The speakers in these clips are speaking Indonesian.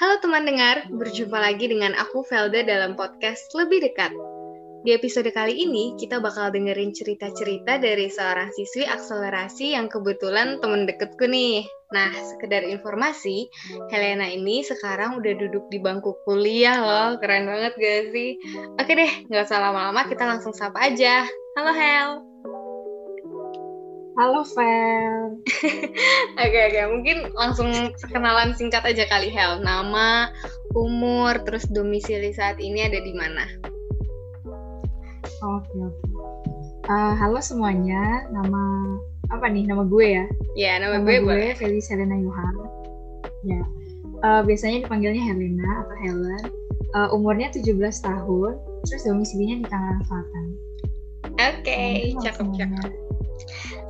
Halo teman dengar, berjumpa lagi dengan aku Velda dalam podcast Lebih Dekat. Di episode kali ini, kita bakal dengerin cerita-cerita dari seorang siswi akselerasi yang kebetulan temen deketku nih. Nah, sekedar informasi, Helena ini sekarang udah duduk di bangku kuliah loh. Keren banget gak sih? Oke deh, gak usah lama-lama, kita langsung sapa aja. Halo Hel! Halo Vel. Oke oke, mungkin langsung perkenalan singkat aja kali Hel. Nama, umur, terus domisili saat ini ada di mana? Oke oke. Uh, halo semuanya, nama apa nih? Nama gue ya? Ya, nama, nama gue, gue boleh. Felis Helena Yohan. Ya. Uh, biasanya dipanggilnya Helena atau Helen. Uh, umurnya 17 tahun, terus domisilinya di Tangerang Selatan. Oke, okay, cakep-cakep.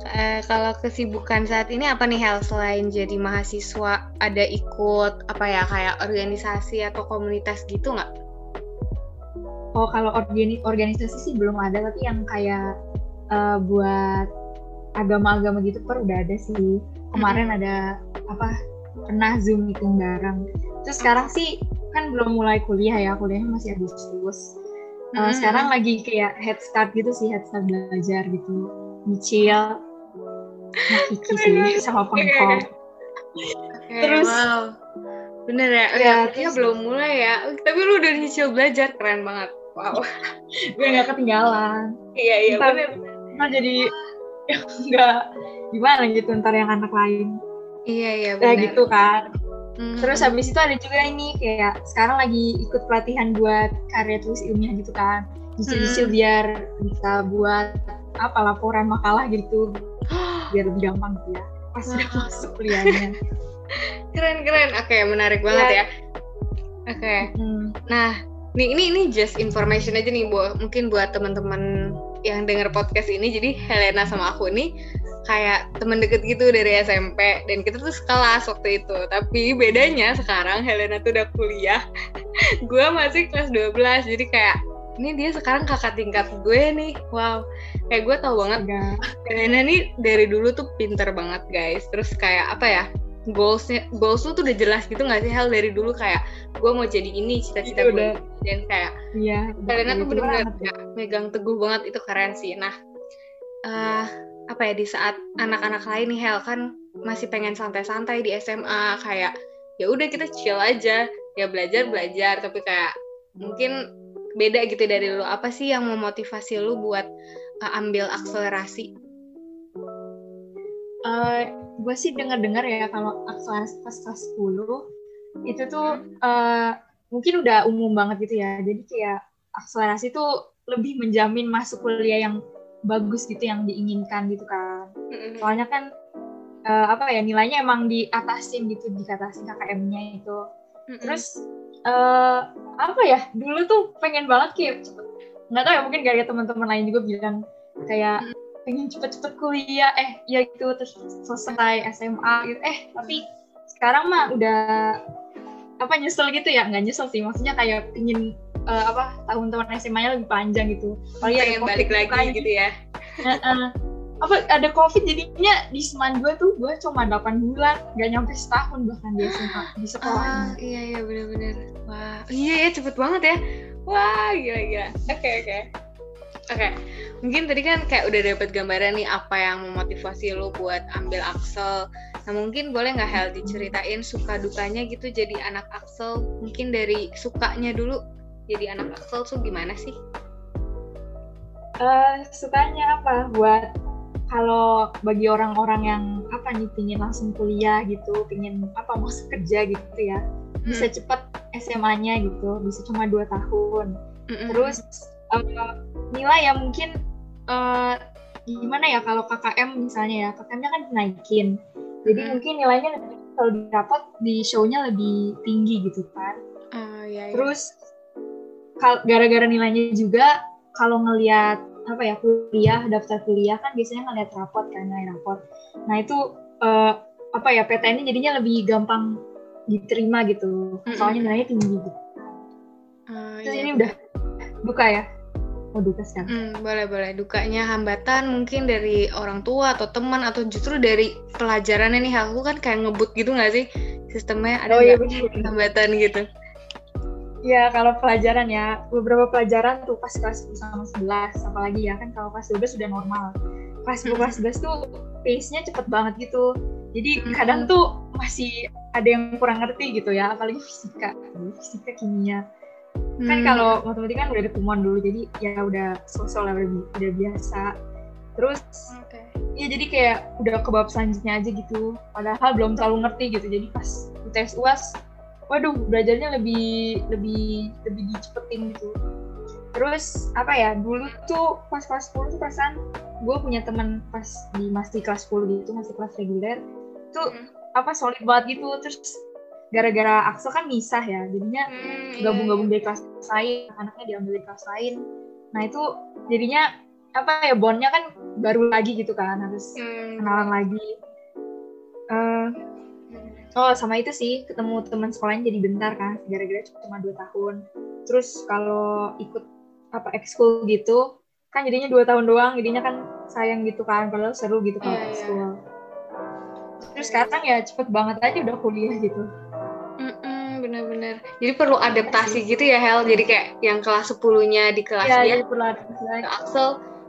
Uh, kalau kesibukan saat ini apa nih Hel selain jadi mahasiswa ada ikut apa ya kayak organisasi atau komunitas gitu nggak? Oh kalau organi organisasi sih belum ada tapi yang kayak uh, buat agama-agama gitu per udah ada sih kemarin hmm. ada apa pernah zoom meeting bareng. Terus sekarang sih kan belum mulai kuliah ya kuliahnya masih Agustus. Uh, hmm. Sekarang lagi kayak head start gitu sih head start belajar gitu nyicil Kiki sih sama pengkol. Okay, Terus wow. Bener ya? Ya, ya belum mulai ya. Tapi lu udah nyicil belajar, keren banget. Wow. Gue gak ketinggalan. Iya, iya ntar, bener. Ntar jadi nggak gimana gitu ntar yang anak lain. Iya, iya bener. Ya gitu kan. Mm-hmm. Terus habis itu ada juga ini kayak sekarang lagi ikut pelatihan buat karya tulis ilmiah gitu kan. Nyicil-nyicil mm-hmm. biar bisa buat apa laporan makalah gitu. Biar lebih gampang ya pas sudah masuk kuliahnya. Keren keren. Oke okay, menarik banget ya, ya. oke. Okay. hmm. nah nih ini ini just information aja nih bu mungkin buat teman-teman yang dengar podcast ini. Jadi Helena sama aku ini kayak temen deket gitu dari SMP dan kita tuh sekelas waktu itu. Tapi bedanya sekarang Helena tuh udah kuliah. Gue masih kelas 12 jadi kayak ini dia sekarang kakak tingkat gue nih. Wow. Kayak gue tau banget. Helena nih dari dulu tuh pinter banget guys. Terus kayak apa ya goalsnya goals lu tuh udah jelas gitu gak sih hal dari dulu kayak gue mau jadi ini cita-cita gue udah. dan kayak iya Helena tuh bener-bener ya, megang teguh banget itu keren sih. Nah uh, apa ya di saat anak-anak lain nih Hel kan masih pengen santai-santai di SMA kayak ya udah kita chill aja. Ya belajar belajar. Tapi kayak mungkin beda gitu dari lu. Apa sih yang memotivasi lu buat uh, ambil akselerasi? Uh, gue sih dengar-dengar ya kalau akselerasi pas kelas 10 itu tuh uh, mungkin udah umum banget gitu ya. Jadi kayak akselerasi tuh lebih menjamin masuk kuliah yang bagus gitu yang diinginkan gitu kan. Soalnya kan uh, apa ya nilainya emang diatasin gitu dikatasin KKM-nya itu terus uh, apa ya dulu tuh pengen banget kayak nggak tahu ya mungkin gak teman-teman lain juga bilang kayak pengen cepet-cepet kuliah eh ya itu terus selesai SMA gitu. Eh tapi sekarang mah udah apa nyesel gitu ya? Nggak nyesel sih maksudnya kayak pengen uh, apa tahun-tahun SMA-nya lebih panjang gitu. Oh iya, pengen balik lagi gitu ya. Apa ada covid jadinya di seman gue tuh gue cuma 8 bulan gak nyampe setahun bahkan di SMA di sekolah. Ah, iya iya benar-benar wah iya ya cepet banget ya. Wah gila gila. Oke okay, oke. Okay. oke okay. mungkin tadi kan kayak udah dapet gambaran nih apa yang memotivasi lo buat ambil Axel. Nah mungkin boleh nggak Hel diceritain suka dukanya gitu jadi anak Axel? Mungkin dari sukanya dulu jadi anak Axel tuh gimana sih? Uh, sukanya apa? Buat kalau bagi orang-orang yang apa nih pingin langsung kuliah gitu, pingin apa masuk kerja gitu ya, hmm. bisa cepet SMA-nya gitu, bisa cuma dua tahun. Hmm. Terus uh, nilai ya mungkin uh, gimana ya kalau KKM misalnya ya, KKM-nya kan dinaikin. Jadi hmm. mungkin nilainya kalau didapat di show-nya lebih tinggi gitu kan. Uh, iya, iya. Terus gara-gara nilainya juga kalau ngelihat apa ya kuliah daftar kuliah kan biasanya ngeliat rapot kan nilai rapot. Nah itu uh, apa ya PTN ini jadinya lebih gampang diterima gitu. Soalnya nilainya tinggi gitu. Uh, Terus iya. ini udah duka ya? Mau duka sekarang hmm, boleh boleh. Dukanya hambatan mungkin dari orang tua atau teman atau justru dari pelajarannya nih. Aku kan kayak ngebut gitu nggak sih sistemnya? Ada oh, iya, hambatan gitu Ya kalau pelajaran ya. Beberapa pelajaran tuh pas kelas 10 sama 11 apalagi ya kan kalau kelas 12 sudah normal. Kelas 10 kelas 11 tuh pace-nya cepet banget gitu. Jadi kadang tuh masih ada yang kurang ngerti gitu ya apalagi fisika. Fisika kimia. Kan hmm. kalau matematika kan udah ketemuan dulu jadi ya udah sosial lah udah, udah biasa. Terus okay. ya jadi kayak udah ke bab selanjutnya aja gitu. Padahal belum terlalu ngerti gitu. Jadi pas tes uas waduh belajarnya lebih lebih lebih dicepetin gitu. Terus apa ya dulu tuh pas kelas 10 tuh perasaan gue punya teman pas di masih kelas 10 gitu masih kelas reguler tuh hmm. apa solid banget gitu. Terus gara-gara Axel kan misah ya jadinya hmm, iya, gabung-gabung iya. dari kelas lain anaknya diambil dari kelas lain. Nah itu jadinya apa ya bondnya kan baru lagi gitu kan harus hmm. kenalan lagi oh sama itu sih ketemu teman sekolahnya jadi bentar kan gara-gara cuma dua tahun. Terus kalau ikut apa ekskul gitu kan jadinya dua tahun doang jadinya kan sayang gitu kan kalau seru gitu kalau yeah, ekskul. Yeah terus sekarang ya cepet banget aja udah kuliah gitu. Bener-bener. Jadi perlu adaptasi gitu ya Hel. Jadi kayak yang kelas 10-nya di kelas ya, dia perlu adaptasi lagi. Axel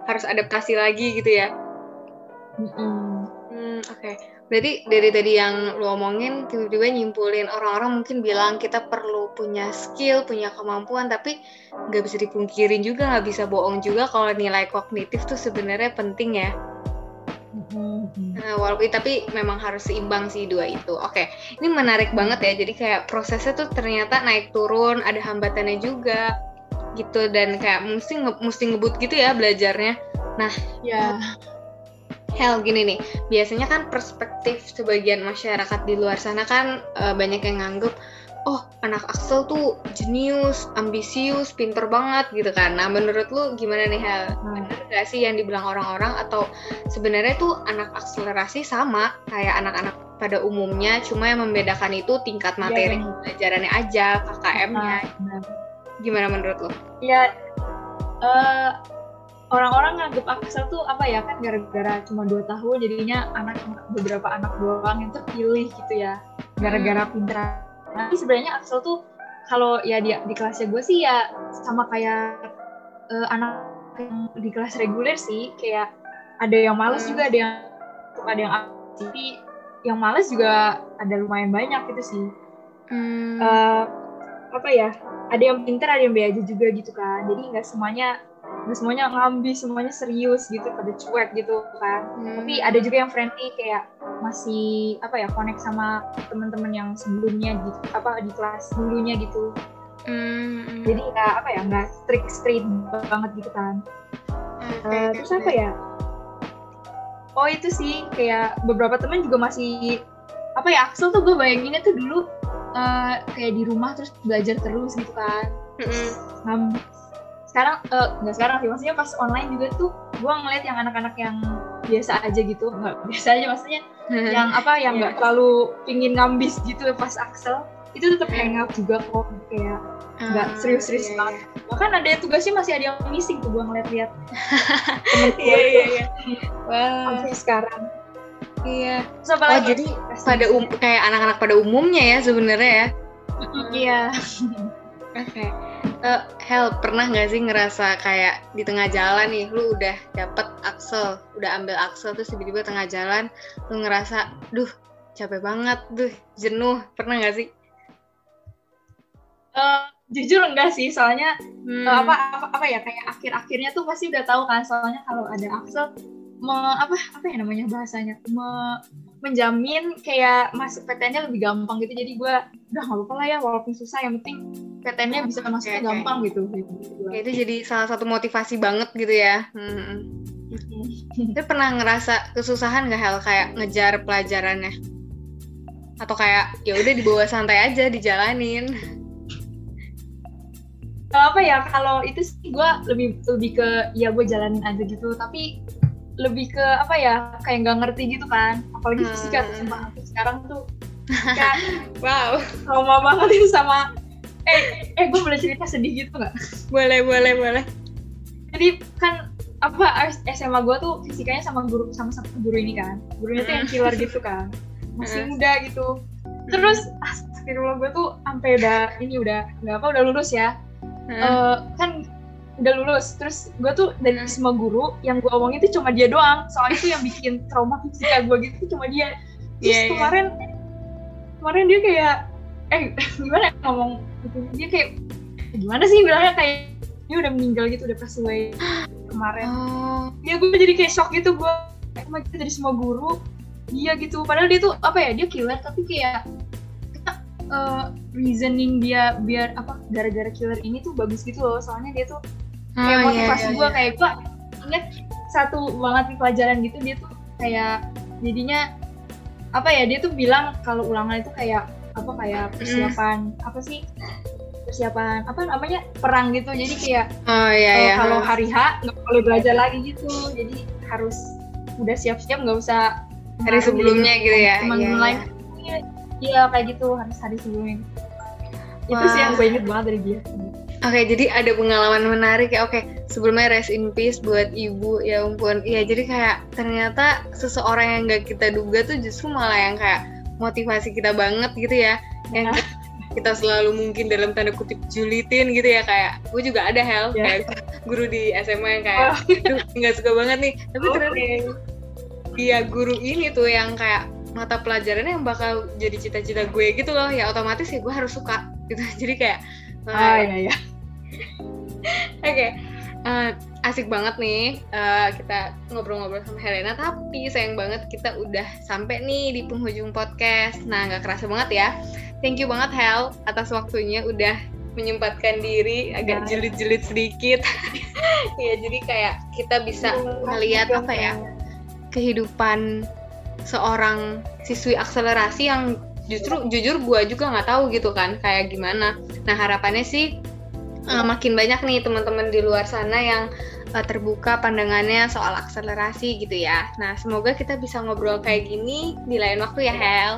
harus adaptasi lagi gitu ya. Mm -hmm. hmm, oke. okay. Berarti dari tadi yang lu omongin tiba-tiba nyimpulin orang-orang mungkin bilang kita perlu punya skill punya kemampuan tapi nggak bisa dipungkirin juga nggak bisa bohong juga kalau nilai kognitif tuh sebenarnya penting ya Nah, walaupun tapi memang harus seimbang sih dua itu. Oke, ini menarik banget ya. Jadi kayak prosesnya tuh ternyata naik turun, ada hambatannya juga gitu dan kayak mesti nge mesti ngebut gitu ya belajarnya. Nah, ya hell gini nih. Biasanya kan perspektif sebagian masyarakat di luar sana kan uh, banyak yang nganggep oh anak Axel tuh jenius, ambisius, pinter banget gitu kan. Nah menurut lu gimana nih Hel? Hmm. Bener gak sih yang dibilang orang-orang atau sebenarnya tuh anak akselerasi sama kayak anak-anak pada umumnya, cuma yang membedakan itu tingkat iya, materi yeah, pelajarannya aja, KKM-nya. Nah, gimana menurut lu? Ya uh, orang-orang nganggep Axel tuh apa ya kan gara-gara cuma dua tahun jadinya anak beberapa anak doang yang terpilih gitu ya. Gara-gara hmm. pinter tapi sebenarnya Axel tuh kalau ya dia di kelasnya gue sih ya sama kayak uh, anak yang di kelas reguler sih. Kayak ada yang males juga ada yang ada yang tapi yang males juga ada lumayan banyak gitu sih. Hmm. uh, apa ya ada yang pinter ada yang aja juga gitu kan. Jadi nggak semuanya nggak semuanya ngambis semuanya serius gitu pada cuek gitu kan. Hmm. tapi ada juga yang friendly kayak masih apa ya connect sama teman-teman yang sebelumnya gitu apa di kelas dulunya gitu. Hmm. jadi nggak apa ya nggak strict strict banget gitu kan. Okay, uh, terus apa ya? Oh itu sih kayak beberapa teman juga masih apa ya Axel tuh gue bayanginnya tuh dulu uh, kayak di rumah terus belajar terus gitu kan. Mm-hmm sekarang uh, nggak sekarang sih maksudnya pas online juga tuh gue ngeliat yang anak-anak yang biasa aja gitu. Nggak biasa aja maksudnya yang apa yang nggak yeah. terlalu pingin ngambis gitu pas Axel itu tetap hangout juga kok kayak nggak uh, serius-serius yeah, banget. yeah. bahkan ada tugasnya masih ada yang missing tuh gue ngeliat-liat. Iya iya iya. wow sampai sekarang. Iya. So, oh jadi pada um, kayak anak-anak pada umumnya ya sebenarnya ya? Iya. Oke. okay uh, Hel pernah nggak sih ngerasa kayak di tengah jalan nih lu udah dapet Axel udah ambil Axel terus tiba-tiba tengah jalan lu ngerasa duh capek banget duh jenuh pernah nggak sih uh, jujur enggak sih soalnya hmm. uh, apa, apa apa ya kayak akhir-akhirnya tuh pasti udah tahu kan soalnya kalau ada Axel me, apa apa ya namanya bahasanya me, menjamin kayak masuk PTN-nya lebih gampang gitu jadi gue udah nggak apa lah ya walaupun susah yang penting PTN-nya bisa masuknya okay, gampang okay. gitu, ya, itu jadi salah satu motivasi banget gitu ya. Hmm. Itu pernah ngerasa kesusahan gak Hel? Kayak ngejar pelajarannya? Atau kayak ya udah dibawa santai aja dijalanin. Apa ya kalau itu sih gue lebih lebih ke ya gue jalanin aja gitu. Tapi lebih ke apa ya kayak nggak ngerti gitu kan. Apalagi hmm. fisika tuh sama aku sekarang tuh kan wow. trauma banget itu sama eh eh gue boleh cerita sedih gitu nggak? Boleh boleh boleh. Jadi kan apa SMA gue tuh fisikanya sama guru sama satu guru ini kan. Gurunya tuh yang killer gitu kan. Masih muda gitu. Terus astagfirullah gue tuh sampai udah ini udah nggak apa udah lulus ya. Hmm. uh, kan udah lulus. Terus gue tuh dari hmm. semua guru yang gue omongin itu cuma dia doang. Soalnya itu yang bikin trauma fisika gue gitu cuma dia. Terus yeah, iya. kemarin yeah. kemarin dia kayak eh gimana ya ngomong gitu. Dia kayak gimana sih? Bilangnya kayak dia udah meninggal gitu udah pas away kemarin. Oh. ya gue jadi kayak shock gitu gue emang kita dari semua guru dia gitu. Padahal dia tuh apa ya dia killer tapi kayak uh, reasoning dia biar apa gara-gara killer ini tuh bagus gitu loh. Soalnya dia tuh kayak oh, motivasi iya, iya, gue iya. kayak gue inget satu banget di pelajaran gitu dia tuh kayak jadinya apa ya dia tuh bilang kalau ulangan itu kayak apa kayak persiapan mm. apa sih? Persiapan apa namanya? Perang gitu. Jadi kayak oh, iya, iya. kalau hari H nggak boleh belajar lagi gitu. Jadi harus udah siap-siap nggak usah hari sebelumnya gitu, ya. teman iya, lain. iya. iya kayak gitu. Harus hari sebelumnya. Itu sih yang gue inget banget dari dia. Oke, okay, jadi ada pengalaman menarik ya. Oke, okay, sebelumnya rest in peace buat ibu. Ya ampun. Iya, jadi kayak ternyata seseorang yang gak kita duga tuh justru malah yang kayak motivasi kita banget gitu ya. Yang iya. kita selalu mungkin dalam tanda kutip julitin gitu ya kayak gue juga ada hell yeah. kayak guru di SMA yang kayak oh. nggak suka banget nih tapi okay. ternyata iya guru ini tuh yang kayak mata pelajarannya yang bakal jadi cita-cita gue gitu loh ya otomatis ya gue harus suka gitu jadi kayak ah iya iya Oke, okay. Uh, asik banget nih uh, kita ngobrol-ngobrol sama Helena, tapi sayang banget kita udah sampai nih di penghujung podcast. Nah, nggak kerasa banget ya. Thank you banget Hel atas waktunya udah menyempatkan diri agak jilid-jilid sedikit. ya, jadi kayak kita bisa melihat apa ya kehidupan seorang siswi akselerasi yang justru jujur gue juga nggak tahu gitu kan kayak gimana. Nah harapannya sih uh, makin banyak nih teman-teman di luar sana yang uh, terbuka pandangannya soal akselerasi gitu ya. Nah, semoga kita bisa ngobrol kayak gini di lain waktu ya, Hel.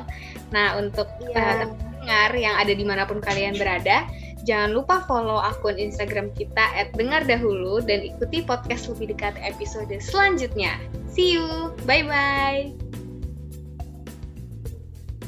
Nah, untuk yeah. Iya. uh, dengar yang ada di mana pun kalian berada, jangan lupa follow akun Instagram kita @dengardahulu dan ikuti podcast lebih dekat episode selanjutnya. See you, bye bye.